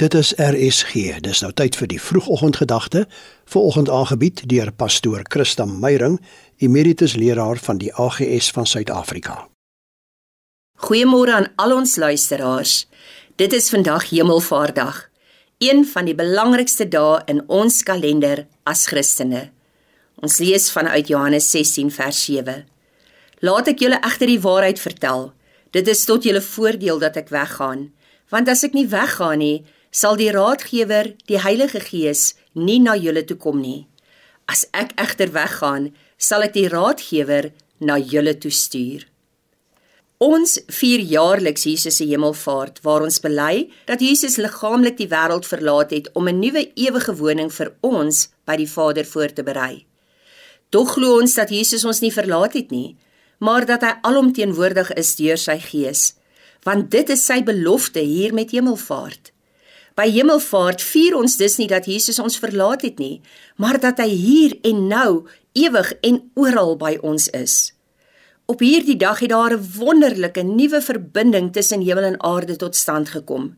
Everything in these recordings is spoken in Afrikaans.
Dit is RSG. Dis nou tyd vir die vroegoggendgedagte, vanoggend aangebied deur pastoor Christa Meyring, emeritus leraar van die AGS van Suid-Afrika. Goeiemôre aan al ons luisteraars. Dit is vandag Hemelvaartdag, een van die belangrikste dae in ons kalender as Christene. Ons lees vanuit Johannes 16 vers 7. Laat ek julle egter die waarheid vertel. Dit is tot julle voordeel dat ek weggaan, want as ek nie weggaan nie, sal die Raadgewer, die Heilige Gees, nie na julle toe kom nie. As ek egter weggaan, sal ek die Raadgewer na julle toe stuur. Ons vier jaarliks Jesus se hemelvaart waar ons bely dat Jesus liggaamlik die wêreld verlaat het om 'n nuwe ewige woning vir ons by die Vader voor te berei. Tog glo ons dat Jesus ons nie verlaat het nie, maar dat hy alomteenwoordig is deur sy Gees, want dit is sy belofte hier met hemelvaart. By Hemelvaart vier ons dus nie dat Jesus ons verlaat het nie, maar dat hy hier en nou ewig en oral by ons is. Op hierdie dag het daar 'n wonderlike nuwe verbinding tussen hemel en aarde tot stand gekom.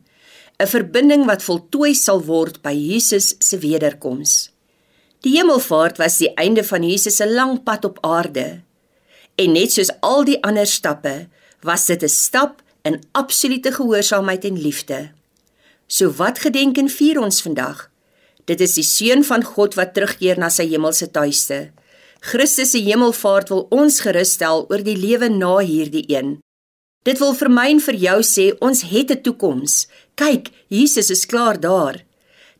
'n Verbinding wat voltooi sal word by Jesus se wederkoms. Die Hemelvaart was die einde van Jesus se lang pad op aarde. En net soos al die ander stappe, was dit 'n stap in absolute gehoorsaamheid en liefde. So wat gedenk en vier ons vandag? Dit is die seun van God wat terugkeer na sy hemelse tuiste. Christus se hemelvaart wil ons gerusstel oor die lewe na hierdie een. Dit wil vir my en vir jou sê ons het 'n toekoms. Kyk, Jesus is klaar daar.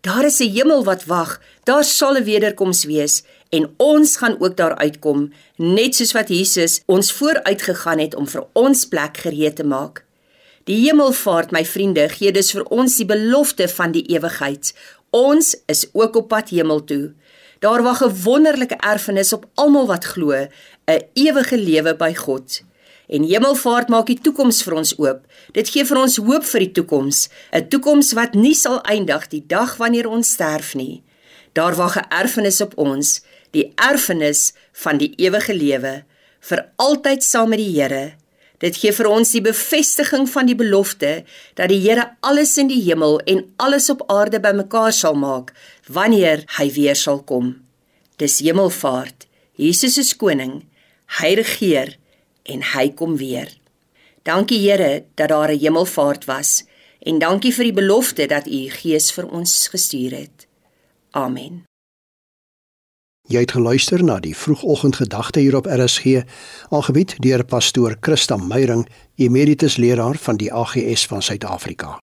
Daar is 'n hemel wat wag. Daar sal 'n wederkoms wees en ons gaan ook daar uitkom, net soos wat Jesus ons vooruit gegaan het om vir ons plek gereed te maak. Die hemelvaart, my vriende, gee dus vir ons die belofte van die ewigheid. Ons is ook op pad hemel toe. Daar wag 'n wonderlike erfenis op almal wat glo, 'n ewige lewe by God. En hemelvaart maak die toekoms vir ons oop. Dit gee vir ons hoop vir die toekoms, 'n toekoms wat nie sal eindig die dag wanneer ons sterf nie. Daar wag 'n erfenis op ons, die erfenis van die ewige lewe vir altyd saam met die Here. Dit gee vir ons die bevestiging van die belofte dat die Here alles in die hemel en alles op aarde bymekaar sal maak wanneer hy weer sal kom. Dis hemelvaart. Jesus is koning. Hy regeer en hy kom weer. Dankie Here dat daar 'n hemelvaart was en dankie vir die belofte dat u Gees vir ons gestuur het. Amen. Jy het geluister na die vroegoggendgedagte hier op RSG, aangebied deur pastoor Christa Meyring, emeritus leraar van die AGS van Suid-Afrika.